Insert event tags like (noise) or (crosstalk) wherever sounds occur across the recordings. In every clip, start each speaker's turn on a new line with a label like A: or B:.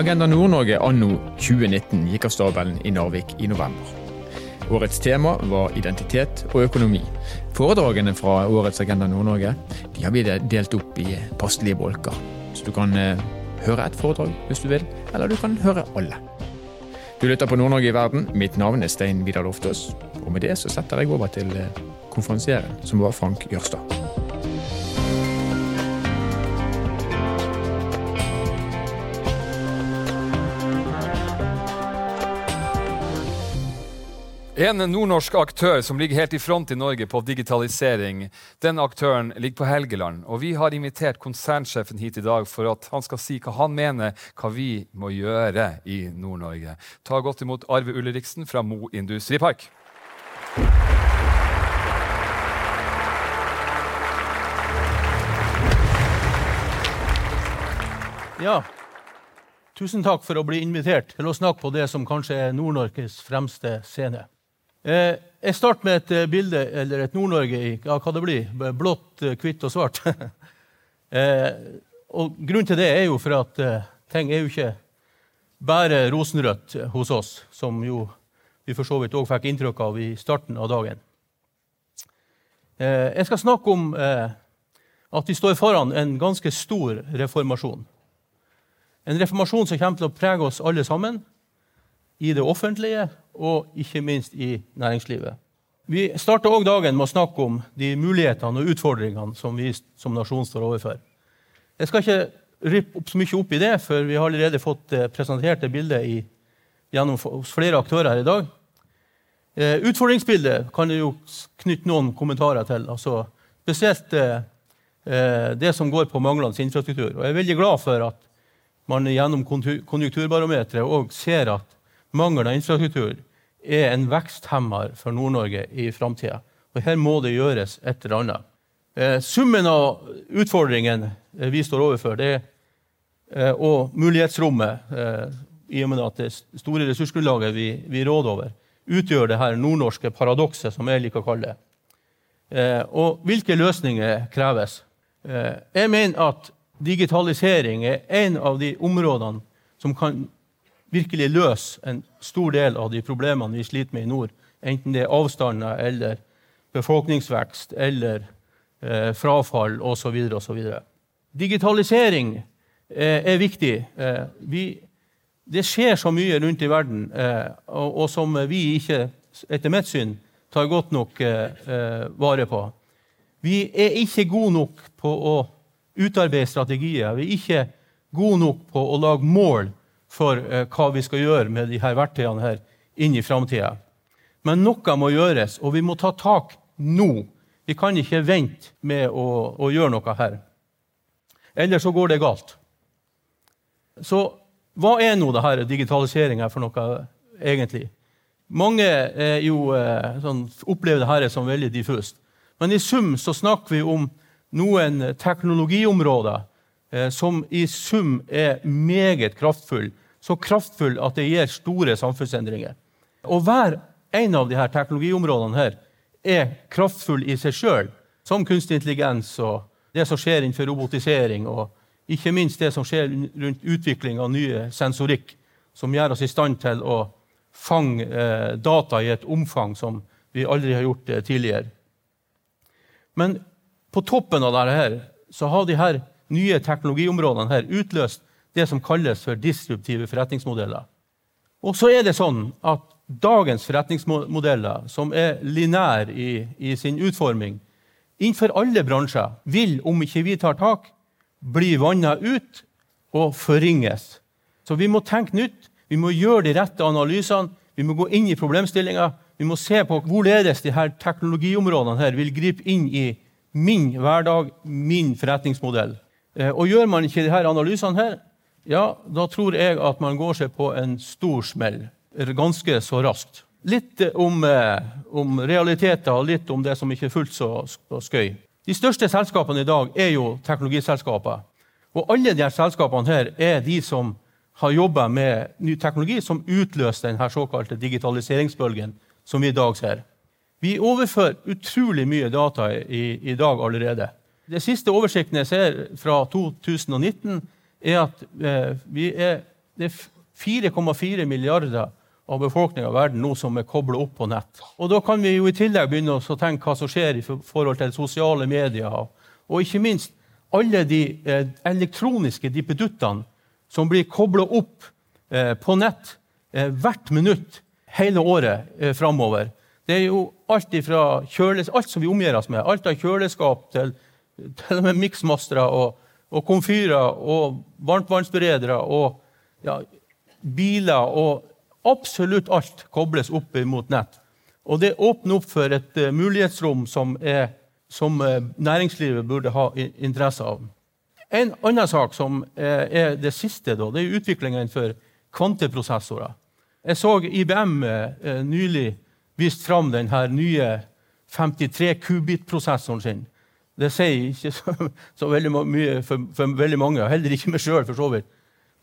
A: Agenda Nord-Norge anno 2019 gikk av stabelen i Narvik i november. Årets tema var identitet og økonomi. Foredragene fra årets Agenda Nord-Norge de har vi delt opp i passelige bolker. Så du kan eh, høre ett foredrag hvis du vil, eller du kan høre alle. Du lytter på Nord-Norge i verden. Mitt navn er Stein Vidar Loftaas. Og med det så setter jeg over til eh, konferansieren, som var Frank Jørstad.
B: En nordnorsk aktør som ligger helt i front i Norge på digitalisering, den aktøren ligger på Helgeland. Og vi har invitert konsernsjefen hit i dag for at han skal si hva han mener hva vi må gjøre i Nord-Norge. Ta godt imot Arve Ulriksen fra Mo Industripark.
C: Ja, tusen takk for å bli invitert til å snakke på det som kanskje er Nord-Norges fremste scene. Eh, jeg starter med et eh, bilde, eller et Nord-Norge i ja, hva det blir, blått, eh, hvitt og svart. (laughs) og Grunnen til det er jo for at ting er jo ikke bare rosenrødt hos oss, som jo vi for så vidt òg fikk inntrykk av i starten av dagen. jeg skal snakke om at vi står foran en ganske stor reformasjon. En reformasjon som kommer til å prege oss alle sammen i det offentlige og ikke minst i næringslivet. Vi starter også dagen med å snakke om de mulighetene og utfordringene som vi som nasjon står overfor. Jeg skal ikke rippe opp så mye opp i det, for vi har allerede fått eh, presentert det bildet i, gjennom flere aktører her i dag. Eh, utfordringsbildet kan jeg jo knytte noen kommentarer til. Altså, spesielt eh det som går på manglende infrastruktur. Og jeg er veldig glad for at man gjennom konjunkturbarometeret òg ser at mangel av infrastruktur er en veksthemmer for Nord-Norge i framtida. Og her må det gjøres et eller annet. Eh, summen av utfordringen eh, vi står overfor, det, og mulighetsrommet, eh, i og med at det store ressursgrunnlaget vi, vi råder over, utgjør det her nordnorske paradokset, som jeg liker å kalle det. Og hvilke løsninger kreves? Jeg mener at digitalisering er en av de områdene som kan virkelig løse en stor del av de problemene vi sliter med i nord, enten det er avstander eller befolkningsvekst eller eh, frafall osv. Digitalisering eh, er viktig. Eh, vi, det skjer så mye rundt i verden, eh, og, og, som vi ikke, etter mitt syn, tar godt nok eh, eh, vare på. Vi er ikke gode nok på å utarbeide strategier. Vi er ikke gode nok på å lage mål for eh, hva vi skal gjøre med disse verktøyene her inn i framtida. Men noe må gjøres, og vi må ta tak nå. Vi kan ikke vente med å, å gjøre noe her. Ellers så går det galt. Så hva er nå det her digitaliseringa for noe egentlig? Mange jo, eh, sånn, opplever dette som veldig diffust. Men i sum så snakker vi om noen teknologiområder som i sum er meget kraftfull. så kraftfull at det gir store samfunnsendringer. Og hver en av disse teknologiområdene her er kraftfull i seg sjøl, som kunstig intelligens og det som skjer innenfor robotisering, og ikke minst det som skjer rundt utvikling av nye sensorikk, som gjør oss i stand til å fange eh, data i et omfang som vi aldri har gjort eh, tidligere. Men på toppen av dette så har de her nye teknologiområdene her utløst det som kalles for disruptive forretningsmodeller. Og så er det sånn at dagens forretningsmodeller, som er linære i, i, sin utforming, innenfor alle bransjer, vil, om ikke vi tar tak, bli vanna ut og forringes. Så vi må tenke nytt, vi må gjøre de rette analysene, vi må gå inn i problemstillinga. Vi må se på hvorledes de her teknologiområdene her vil gripe inn i min hverdag, min forretningsmodell. Eh, og Gjør man ikke disse analysene, her, ja, da tror jeg at man går seg på en stor smell ganske så raskt. Litt om, eh, om realiteter og litt om det som ikke er fullt så, skøy. De største selskapene i dag er jo teknologiselskaper. Og alle disse selskapene her er de som har jobba med ny teknologi som utløser denne såkalte digitaliseringsbølgen som vi i dag ser. Vi overfører utrolig mye data i, i dag allerede. Det siste oversikten jeg ser fra 2019, er at eh, er det er 4,4 milliarder av befolkninga i verden nå som er kobla opp på nett. Og Da kan vi jo i tillegg begynne å tenke hva som skjer i forhold til sosiale medier. Og ikke minst alle de eh, elektroniske dippeduttene som blir kobla opp eh, på nett eh, hvert minutt hele året eh, framover. Det er jo alt, alt som vi omgir oss med. Alt av kjøleskap til, til og med miksmastere og, og komfyrer og varmtvannsberedere og ja, biler og Absolutt alt kobles opp mot nett. Og det åpner opp for et uh, mulighetsrom som, er, som uh, næringslivet burde ha interesse av. En annen sak som uh, er det siste, da, det er utviklingen for kvanteprosessorer. Jeg så IBM nylig vist fram den nye 53 kubit-prosessoren sin. Det sier ikke så, så veldig mye for, for, veldig mange, heller ikke meg sjøl, for så vidt.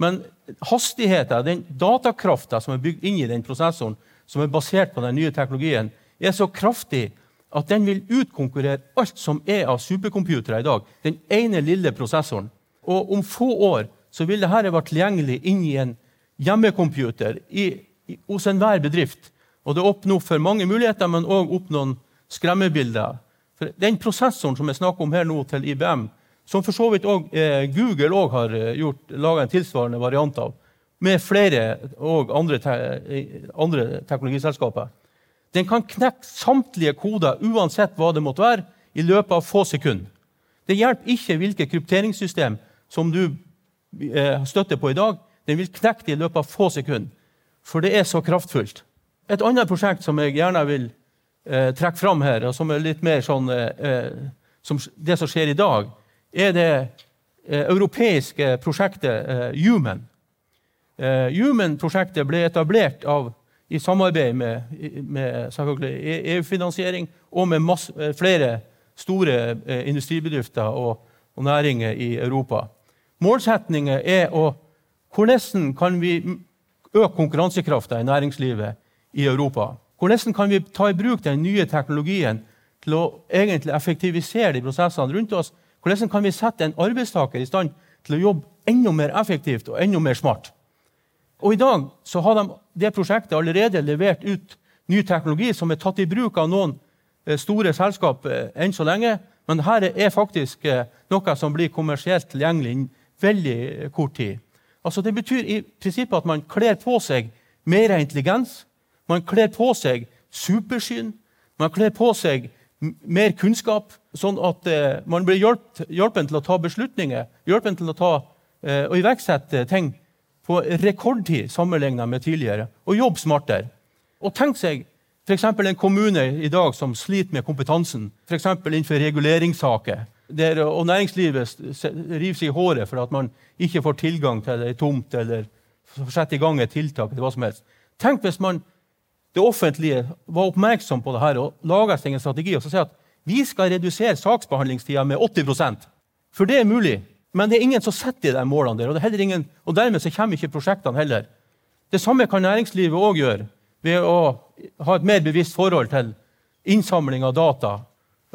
C: Men hastigheten, den datakrafta som er bygd inn i den prosessoren, som er basert på den nye teknologien, er så kraftig at den vil utkonkurrere alt som er av supercomputere i dag. Den ene lille prosessoren. Og om få år så vil dette være tilgjengelig inn i en hjemmecomputer i, i, hos enhver bedrift. Og det åpner opp for mange muligheter, men òg opp noen skremmebilder. For den prosessoren som jeg snakker om her nå til IBM, som for så vidt også, eh, Google òg har eh, gjort, laga en tilsvarende variant av, med flere og andre, te eh, andre teknologiselskaper. Den kan knekke samtlige koder uansett hva det måtte være, i løpet av få sekunder. Det hjelper ikke hvilket krypteringssystem som du eh, støtter på i dag. Den vil knekke det i løpet av få sekunder, for det er så kraftfullt. Et annet prosjekt som jeg gjerne vil eh, trekke fram her, og som er litt mer sånn eh, eh som det som skjer i dag, er det eh, europeiske prosjektet eh, Human. Eh, Human-prosjektet ble etablert av, i samarbeid med, med EU-finansiering e og med masse, flere store industribedrifter og, og, næringer i Europa. Målsetningen er å Hvordan kan vi øke konkurransekrafta i næringslivet i Europa? Hvordan kan vi ta i bruk den nye teknologien til å egentlig effektivisere de prosessene rundt oss, hvordan kan vi sette en arbeidstaker i stand til å jobbe enda mer effektivt og enda mer smart? Og I dag så har de det prosjektet allerede levert ut ny teknologi som er tatt i bruk av noen eh, store selskap eh, enn så lenge. Men dette er faktisk eh, noe som blir kommersielt tilgjengelig innen veldig kort tid. Altså Det betyr i prinsippet at man kler på seg mer intelligens. Man kler på seg supersyn. Man kler på seg mer kunnskap, sånn at eh, man blir hjulpet til å ta beslutninger, hjulpet til å ta, eh, og iverksette ting på rekordtid sammenlignet med tidligere, og jobbe smartere. Og tenk seg f.eks. en kommune i dag som sliter med kompetansen, f.eks. innenfor reguleringssaker, der, og næringslivet river seg i håret for at man ikke får tilgang til ei tomt eller setter i gang et tiltak. eller hva som helst. Tenk hvis man det offentlige var oppmerksom på det her og laga seg en strategi og så sier at vi skal redusere saksbehandlingstida med 80% For det er mulig, men det er ingen som setter de målene der. Og, ingen, og dermed så kommer ikke prosjektene heller. Det samme kan næringslivet òg gjøre ved å ha et mer bevisst forhold til innsamling av data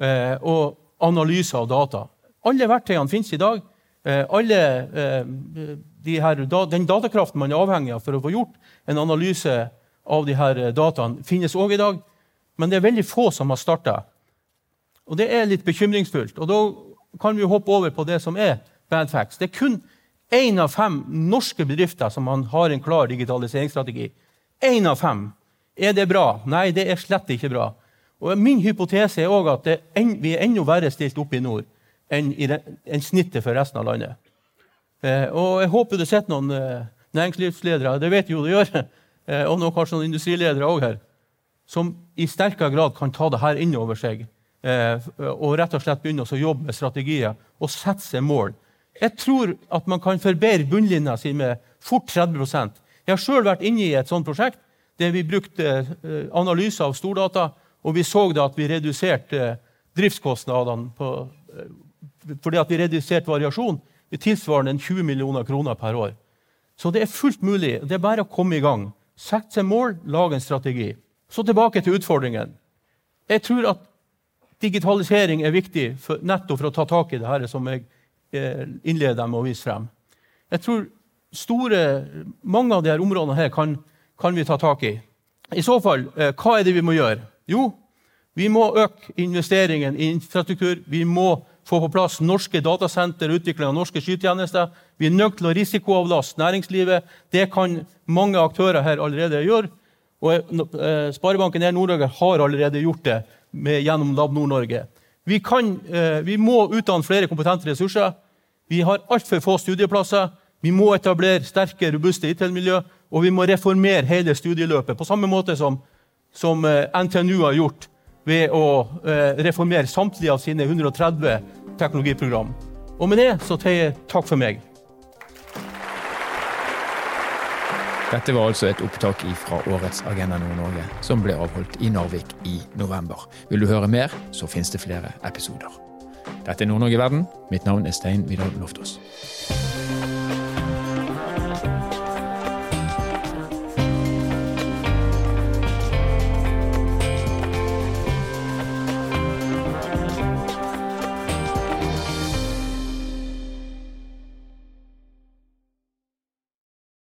C: eh, og analyse av data. Alle verktøyene finnes i dag. Eh, alle, eh, de her, da, den datakraften man er avhengig av for å få gjort en analyse av de her eh, dataene finnes òg i dag, men det er veldig få som har starta. Og det er litt bekymringsfullt. Og da kan vi hoppe over på det som er bad facts. Det er kun én av fem norske bedrifter som har en klar digitaliseringsstrategi. Én av fem. Er det bra? Nei, det er slett ikke bra. Og Min hypotese er også at en, vi er enda verre stilt oppe i nord enn, i enn snittet for resten av landet. Eh, og Jeg håper det sitter noen eh, næringslivsledere det vet jo det gjør, og nå kanskje noen industriledere òg her, som i sterkere grad kan ta det her inn over seg eh, og rett og slett begynne å jobbe med strategier og sette seg mål. Jeg tror at man kan forbedre bunnlinja si med fort 30 Jeg har sjøl vært inne i et sånt prosjekt der vi brukte eh, analyser av stordata, og vi så da at vi reduserte driftskostnadene på, fordi at vi reduserte variasjon tilsvarende 20 millioner kroner per år. Så det er fullt mulig. Det er bare å komme i gang. Sett seg mål, lag en strategi. Så tilbake til utfordringen. Jeg tror at digitalisering er viktig for, nettopp for å ta tak i det her som jeg eh, innleder med å vise frem. Jeg tror store, mange av disse områdene her kan, kan vi ta tak i. I så fall, eh, hva er det vi må gjøre? Jo, vi må øke investeringen i infrastruktur. Vi må få på plass norske datasenter, utvikling av norske skytjenester. Vi er nødt til å risikoavlaste næringslivet. Det kan mange aktører her allerede gjøre. Og eh, Sparebanken her Nord-Norge har allerede gjort det med, gjennom Lab Nord-Norge. Vi, eh, vi, må utdanne flere kompetente ressurser. Vi har altfor få studieplasser. Vi må etablere sterke, robuste IT-miljø, og vi må reformere hele studieløpet. På samme måte som, som eh, NTNU har gjort ved å eh, reformere samtlige av sine 130 teknologiprogram. Og med det så sier jeg takk for meg.
A: Dette var altså et opptak fra årets Agenda Nord-Norge, som ble avholdt i Narvik i november. Vil du høre mer, så finnes det flere episoder. Dette er Nord-Norge Verden. Mitt navn er Stein Vidar Loftaas.